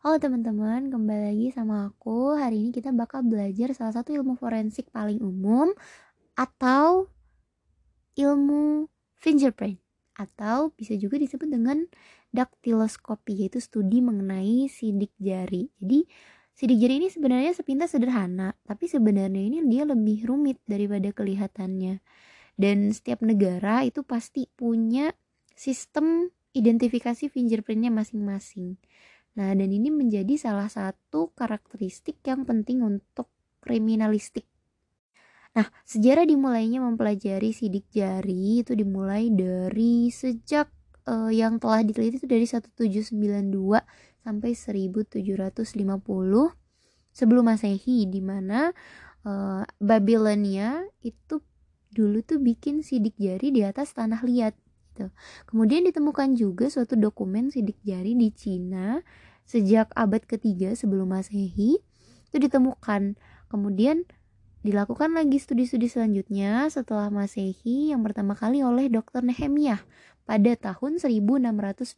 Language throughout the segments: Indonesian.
Halo teman-teman, kembali lagi sama aku. Hari ini kita bakal belajar salah satu ilmu forensik paling umum atau ilmu fingerprint atau bisa juga disebut dengan daktiloskopi yaitu studi mengenai sidik jari. Jadi sidik jari ini sebenarnya sepintas sederhana, tapi sebenarnya ini dia lebih rumit daripada kelihatannya. Dan setiap negara itu pasti punya sistem identifikasi fingerprintnya masing-masing. Nah, dan ini menjadi salah satu karakteristik yang penting untuk kriminalistik. Nah, sejarah dimulainya mempelajari sidik jari itu dimulai dari sejak uh, yang telah diteliti itu dari 1792 sampai 1750 sebelum Masehi di mana uh, Babilonia itu dulu tuh bikin sidik jari di atas tanah liat gitu. Kemudian ditemukan juga suatu dokumen sidik jari di Cina sejak abad ketiga sebelum Masehi itu ditemukan. Kemudian dilakukan lagi studi-studi selanjutnya setelah Masehi yang pertama kali oleh Dr. Nehemiah pada tahun 1684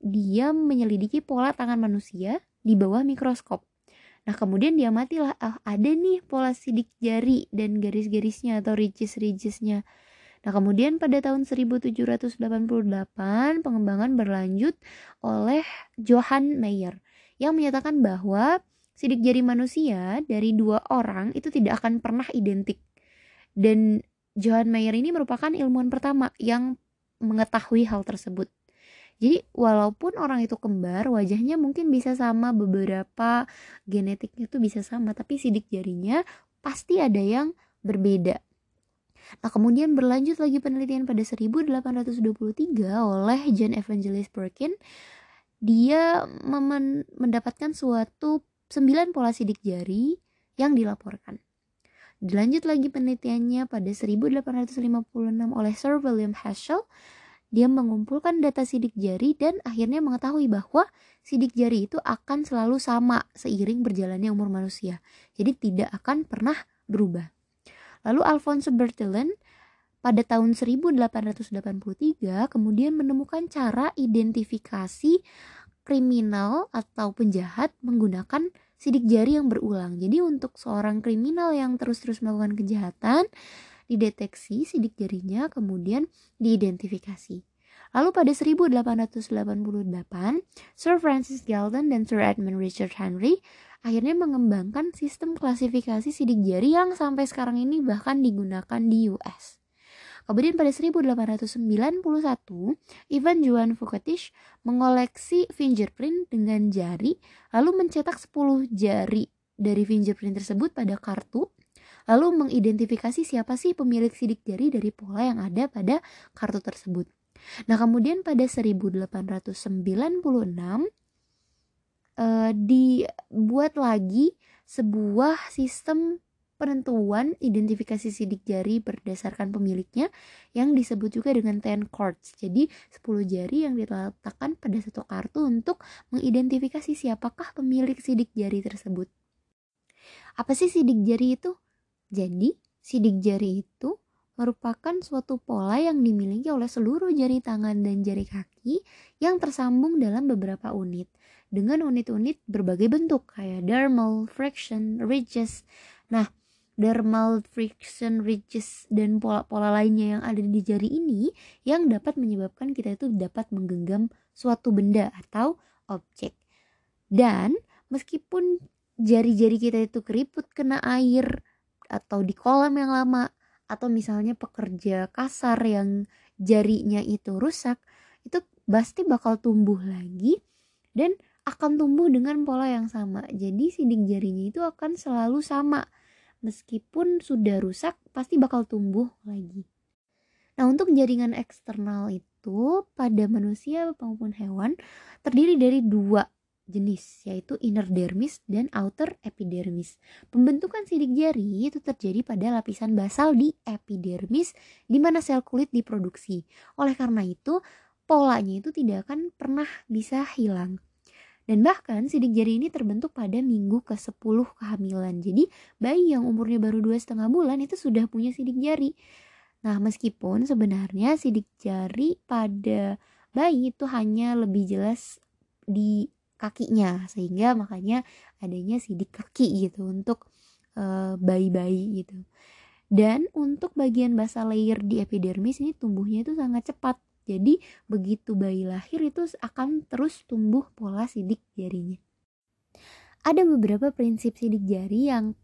dia menyelidiki pola tangan manusia di bawah mikroskop. Nah kemudian dia matilah, ah, ada nih pola sidik jari dan garis-garisnya atau ridges-ridgesnya. Nah, kemudian pada tahun 1788 pengembangan berlanjut oleh Johann Meyer yang menyatakan bahwa sidik jari manusia dari dua orang itu tidak akan pernah identik. Dan Johann Meyer ini merupakan ilmuwan pertama yang mengetahui hal tersebut. Jadi walaupun orang itu kembar, wajahnya mungkin bisa sama, beberapa genetiknya itu bisa sama, tapi sidik jarinya pasti ada yang berbeda. Nah, kemudian berlanjut lagi penelitian pada 1823 oleh John Evangelist Perkin. Dia mendapatkan suatu 9 pola sidik jari yang dilaporkan. Dilanjut lagi penelitiannya pada 1856 oleh Sir William Herschel. Dia mengumpulkan data sidik jari dan akhirnya mengetahui bahwa sidik jari itu akan selalu sama seiring berjalannya umur manusia. Jadi tidak akan pernah berubah. Lalu Alphonse Berthelin pada tahun 1883 kemudian menemukan cara identifikasi kriminal atau penjahat menggunakan sidik jari yang berulang. Jadi untuk seorang kriminal yang terus-terus melakukan kejahatan, dideteksi sidik jarinya kemudian diidentifikasi. Lalu pada 1888, Sir Francis Galton dan Sir Edmund Richard Henry akhirnya mengembangkan sistem klasifikasi sidik jari yang sampai sekarang ini bahkan digunakan di US. Kemudian pada 1891, Ivan Johann Foucault mengoleksi fingerprint dengan jari, lalu mencetak 10 jari dari fingerprint tersebut pada kartu, lalu mengidentifikasi siapa sih pemilik sidik jari dari pola yang ada pada kartu tersebut. Nah, kemudian pada 1896 uh, dibuat lagi sebuah sistem penentuan identifikasi sidik jari berdasarkan pemiliknya yang disebut juga dengan ten cards. Jadi 10 jari yang diletakkan pada satu kartu untuk mengidentifikasi siapakah pemilik sidik jari tersebut. Apa sih sidik jari itu? Jadi, sidik jari itu merupakan suatu pola yang dimiliki oleh seluruh jari tangan dan jari kaki yang tersambung dalam beberapa unit dengan unit-unit berbagai bentuk kayak dermal, friction, ridges. Nah, dermal, friction, ridges dan pola-pola lainnya yang ada di jari ini yang dapat menyebabkan kita itu dapat menggenggam suatu benda atau objek. Dan meskipun jari-jari kita itu keriput kena air atau di kolam yang lama atau misalnya pekerja kasar yang jarinya itu rusak itu pasti bakal tumbuh lagi dan akan tumbuh dengan pola yang sama. Jadi sidik jarinya itu akan selalu sama. Meskipun sudah rusak pasti bakal tumbuh lagi. Nah untuk jaringan eksternal itu pada manusia maupun hewan terdiri dari dua jenis yaitu inner dermis dan outer epidermis. Pembentukan sidik jari itu terjadi pada lapisan basal di epidermis di mana sel kulit diproduksi. Oleh karena itu, polanya itu tidak akan pernah bisa hilang. Dan bahkan sidik jari ini terbentuk pada minggu ke-10 kehamilan. Jadi bayi yang umurnya baru dua setengah bulan itu sudah punya sidik jari. Nah meskipun sebenarnya sidik jari pada bayi itu hanya lebih jelas di kakinya sehingga makanya adanya sidik kaki gitu untuk bayi bayi-bayi gitu. Dan untuk bagian basal layer di epidermis ini tumbuhnya itu sangat cepat. Jadi begitu bayi lahir itu akan terus tumbuh pola sidik jarinya. Ada beberapa prinsip sidik jari yang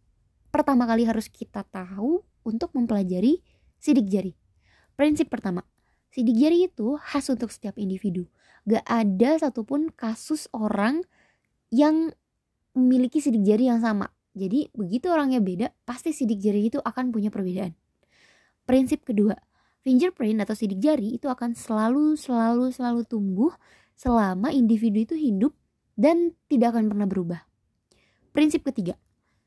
pertama kali harus kita tahu untuk mempelajari sidik jari. Prinsip pertama sidik jari itu khas untuk setiap individu gak ada satupun kasus orang yang memiliki sidik jari yang sama. Jadi begitu orangnya beda, pasti sidik jari itu akan punya perbedaan. Prinsip kedua, fingerprint atau sidik jari itu akan selalu selalu selalu tumbuh selama individu itu hidup dan tidak akan pernah berubah. Prinsip ketiga,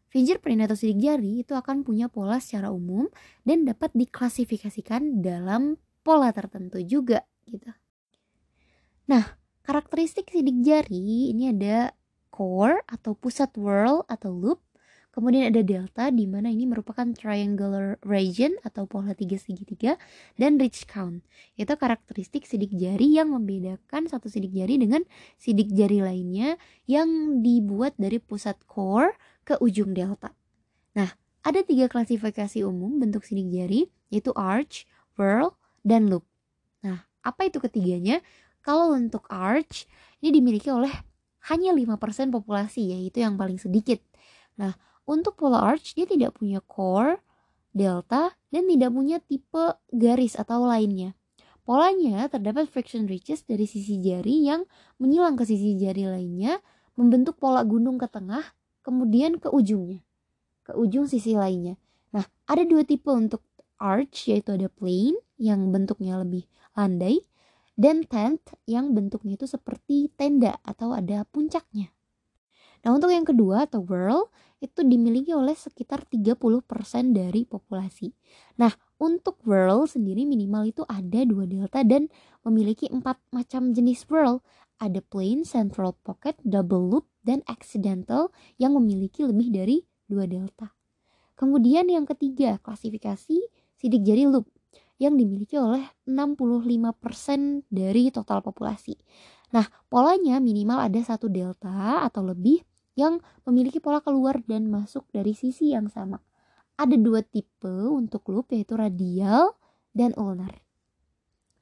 fingerprint atau sidik jari itu akan punya pola secara umum dan dapat diklasifikasikan dalam pola tertentu juga gitu. Nah, karakteristik sidik jari ini ada core atau pusat whirl atau loop. Kemudian ada delta di mana ini merupakan triangular region atau pola tiga segitiga dan ridge count. Itu karakteristik sidik jari yang membedakan satu sidik jari dengan sidik jari lainnya yang dibuat dari pusat core ke ujung delta. Nah, ada tiga klasifikasi umum bentuk sidik jari yaitu arch, whirl, dan loop. Nah, apa itu ketiganya? Kalau untuk arch ini dimiliki oleh hanya 5% populasi yaitu yang paling sedikit. Nah, untuk pola arch dia tidak punya core, delta, dan tidak punya tipe garis atau lainnya. Polanya terdapat friction ridges dari sisi jari yang menyilang ke sisi jari lainnya, membentuk pola gunung ke tengah, kemudian ke ujungnya, ke ujung sisi lainnya. Nah, ada dua tipe untuk arch, yaitu ada plane yang bentuknya lebih landai, dan tent yang bentuknya itu seperti tenda atau ada puncaknya. Nah, untuk yang kedua atau whirl itu dimiliki oleh sekitar 30% dari populasi. Nah, untuk whirl sendiri minimal itu ada dua delta dan memiliki empat macam jenis whirl. Ada plain, central pocket, double loop, dan accidental yang memiliki lebih dari dua delta. Kemudian yang ketiga, klasifikasi sidik jari loop yang dimiliki oleh 65% dari total populasi. Nah, polanya minimal ada satu delta atau lebih yang memiliki pola keluar dan masuk dari sisi yang sama. Ada dua tipe untuk loop yaitu radial dan ulnar.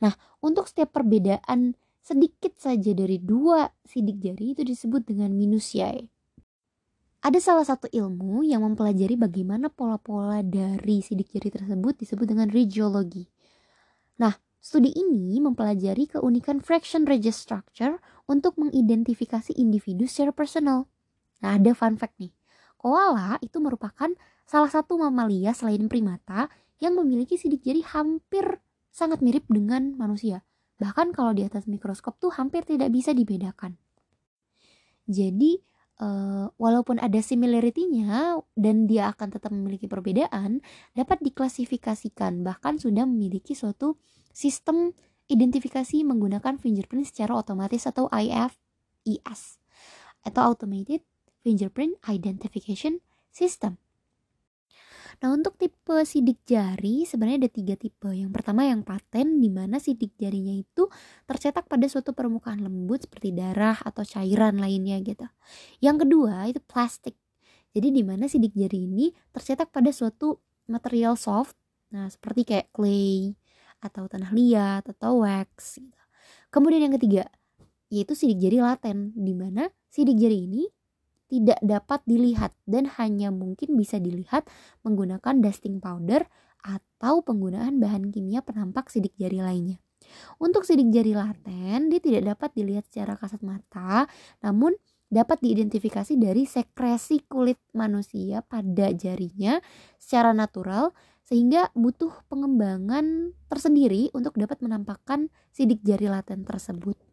Nah, untuk setiap perbedaan sedikit saja dari dua sidik jari itu disebut dengan minusiae. Ada salah satu ilmu yang mempelajari bagaimana pola-pola dari sidik jari tersebut disebut dengan regiologi. Nah, studi ini mempelajari keunikan fraction ridges structure untuk mengidentifikasi individu secara personal. Nah, ada fun fact nih. Koala itu merupakan salah satu mamalia selain primata yang memiliki sidik jari hampir sangat mirip dengan manusia. Bahkan kalau di atas mikroskop tuh hampir tidak bisa dibedakan. Jadi, uh, walaupun ada similarity-nya dan dia akan tetap memiliki perbedaan, dapat diklasifikasikan bahkan sudah memiliki suatu sistem identifikasi menggunakan fingerprint secara otomatis atau IFIS atau Automated Fingerprint Identification System. Nah untuk tipe sidik jari sebenarnya ada tiga tipe. Yang pertama yang paten di mana sidik jarinya itu tercetak pada suatu permukaan lembut seperti darah atau cairan lainnya gitu. Yang kedua itu plastik. Jadi di mana sidik jari ini tercetak pada suatu material soft. Nah seperti kayak clay atau tanah liat atau wax. Gitu. Kemudian yang ketiga yaitu sidik jari laten di mana sidik jari ini tidak dapat dilihat dan hanya mungkin bisa dilihat menggunakan dusting powder atau penggunaan bahan kimia penampak sidik jari lainnya. Untuk sidik jari laten, dia tidak dapat dilihat secara kasat mata, namun dapat diidentifikasi dari sekresi kulit manusia pada jarinya secara natural sehingga butuh pengembangan tersendiri untuk dapat menampakkan sidik jari laten tersebut.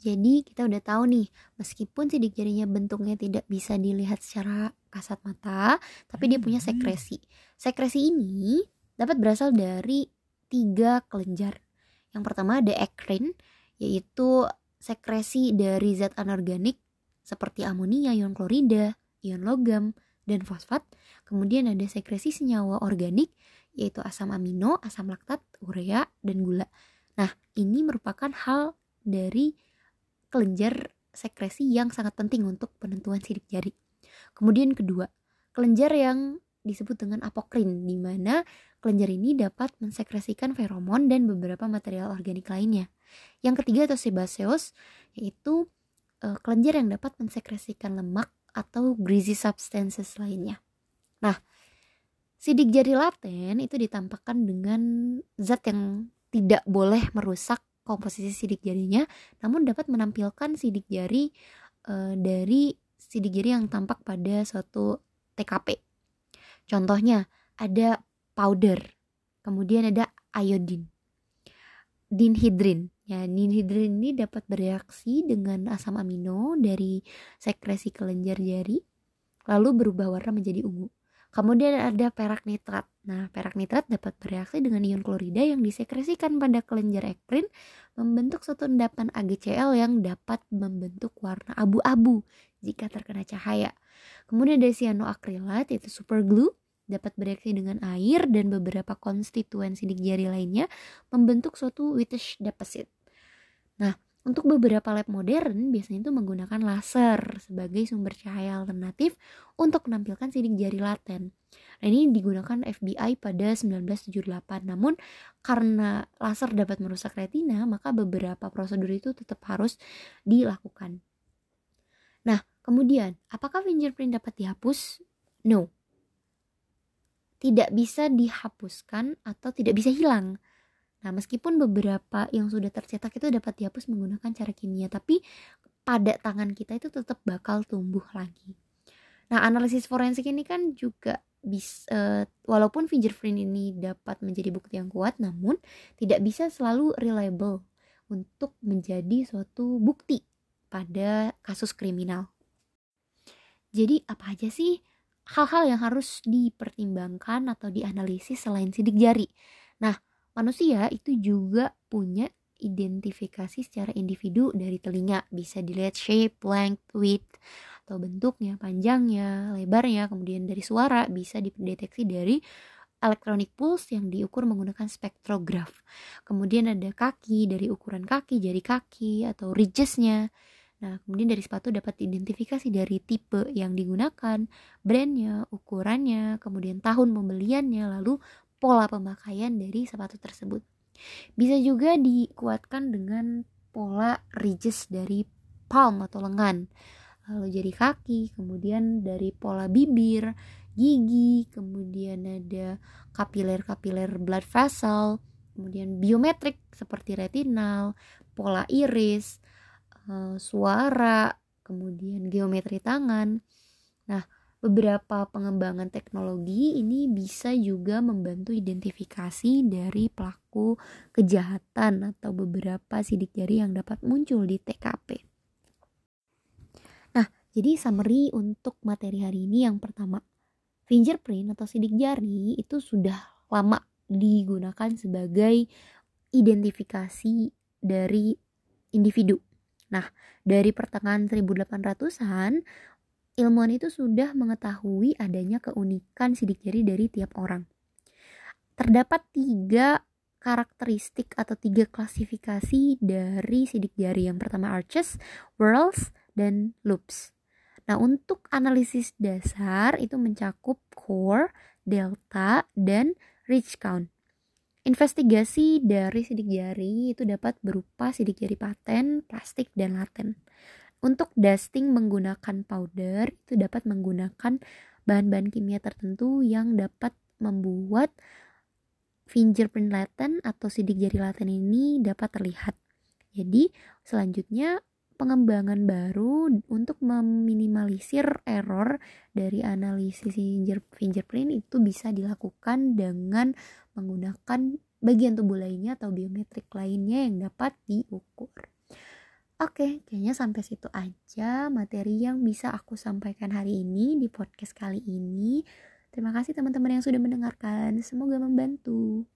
Jadi kita udah tahu nih, meskipun sidik jarinya bentuknya tidak bisa dilihat secara kasat mata, tapi dia punya hmm. sekresi. Sekresi ini dapat berasal dari tiga kelenjar. Yang pertama ada ekrin, yaitu sekresi dari zat anorganik seperti amonia, ion klorida, ion logam, dan fosfat. Kemudian ada sekresi senyawa organik, yaitu asam amino, asam laktat, urea, dan gula. Nah, ini merupakan hal dari kelenjar sekresi yang sangat penting untuk penentuan sidik jari. Kemudian kedua, kelenjar yang disebut dengan apokrin, di mana kelenjar ini dapat mensekresikan feromon dan beberapa material organik lainnya. Yang ketiga atau sebaceous, yaitu uh, kelenjar yang dapat mensekresikan lemak atau greasy substances lainnya. Nah, sidik jari laten itu ditampakkan dengan zat yang tidak boleh merusak komposisi sidik jarinya, namun dapat menampilkan sidik jari uh, dari sidik jari yang tampak pada suatu TKP. Contohnya ada powder, kemudian ada iodine, dinhidrin. Ya, dinhidrin ini dapat bereaksi dengan asam amino dari sekresi kelenjar jari, lalu berubah warna menjadi ungu. Kemudian ada perak nitrat. Nah, perak nitrat dapat bereaksi dengan ion klorida yang disekresikan pada kelenjar ekrin membentuk suatu endapan AgCl yang dapat membentuk warna abu-abu jika terkena cahaya. Kemudian ada cyanoacrylat yaitu superglue dapat bereaksi dengan air dan beberapa konstituen sidik jari lainnya membentuk suatu whitish deposit. Nah, untuk beberapa lab modern biasanya itu menggunakan laser sebagai sumber cahaya alternatif untuk menampilkan sidik jari laten. Nah, ini digunakan FBI pada 1978. Namun karena laser dapat merusak retina, maka beberapa prosedur itu tetap harus dilakukan. Nah, kemudian apakah fingerprint dapat dihapus? No. Tidak bisa dihapuskan atau tidak bisa hilang Nah, meskipun beberapa yang sudah tercetak itu dapat dihapus menggunakan cara kimia, tapi pada tangan kita itu tetap bakal tumbuh lagi. Nah, analisis forensik ini kan juga bisa uh, walaupun fingerprint ini dapat menjadi bukti yang kuat, namun tidak bisa selalu reliable untuk menjadi suatu bukti pada kasus kriminal. Jadi, apa aja sih hal-hal yang harus dipertimbangkan atau dianalisis selain sidik jari? Nah, Manusia itu juga punya identifikasi secara individu dari telinga. Bisa dilihat shape, length, width, atau bentuknya, panjangnya, lebarnya. Kemudian dari suara bisa dideteksi dari electronic pulse yang diukur menggunakan spektrograf. Kemudian ada kaki, dari ukuran kaki, jari kaki, atau ridgesnya. Nah, kemudian dari sepatu dapat diidentifikasi dari tipe yang digunakan, brandnya, ukurannya, kemudian tahun pembeliannya, lalu pola pemakaian dari sepatu tersebut. Bisa juga dikuatkan dengan pola ridges dari palm atau lengan. Lalu jari kaki, kemudian dari pola bibir, gigi, kemudian ada kapiler-kapiler blood vessel, kemudian biometrik seperti retinal, pola iris, eh, suara, kemudian geometri tangan. Nah, beberapa pengembangan teknologi ini bisa juga membantu identifikasi dari pelaku kejahatan atau beberapa sidik jari yang dapat muncul di TKP. Nah, jadi summary untuk materi hari ini yang pertama, fingerprint atau sidik jari itu sudah lama digunakan sebagai identifikasi dari individu. Nah, dari pertengahan 1800-an, ilmuwan itu sudah mengetahui adanya keunikan sidik jari dari tiap orang. Terdapat tiga karakteristik atau tiga klasifikasi dari sidik jari. Yang pertama arches, whorls, dan loops. Nah, untuk analisis dasar itu mencakup core, delta, dan ridge count. Investigasi dari sidik jari itu dapat berupa sidik jari paten, plastik, dan laten. Untuk dusting menggunakan powder itu dapat menggunakan bahan-bahan kimia tertentu yang dapat membuat fingerprint laten atau sidik jari laten ini dapat terlihat. Jadi, selanjutnya pengembangan baru untuk meminimalisir error dari analisis fingerprint itu bisa dilakukan dengan menggunakan bagian tubuh lainnya atau biometrik lainnya yang dapat diukur. Oke, kayaknya sampai situ aja materi yang bisa aku sampaikan hari ini di podcast kali ini. Terima kasih teman-teman yang sudah mendengarkan. Semoga membantu.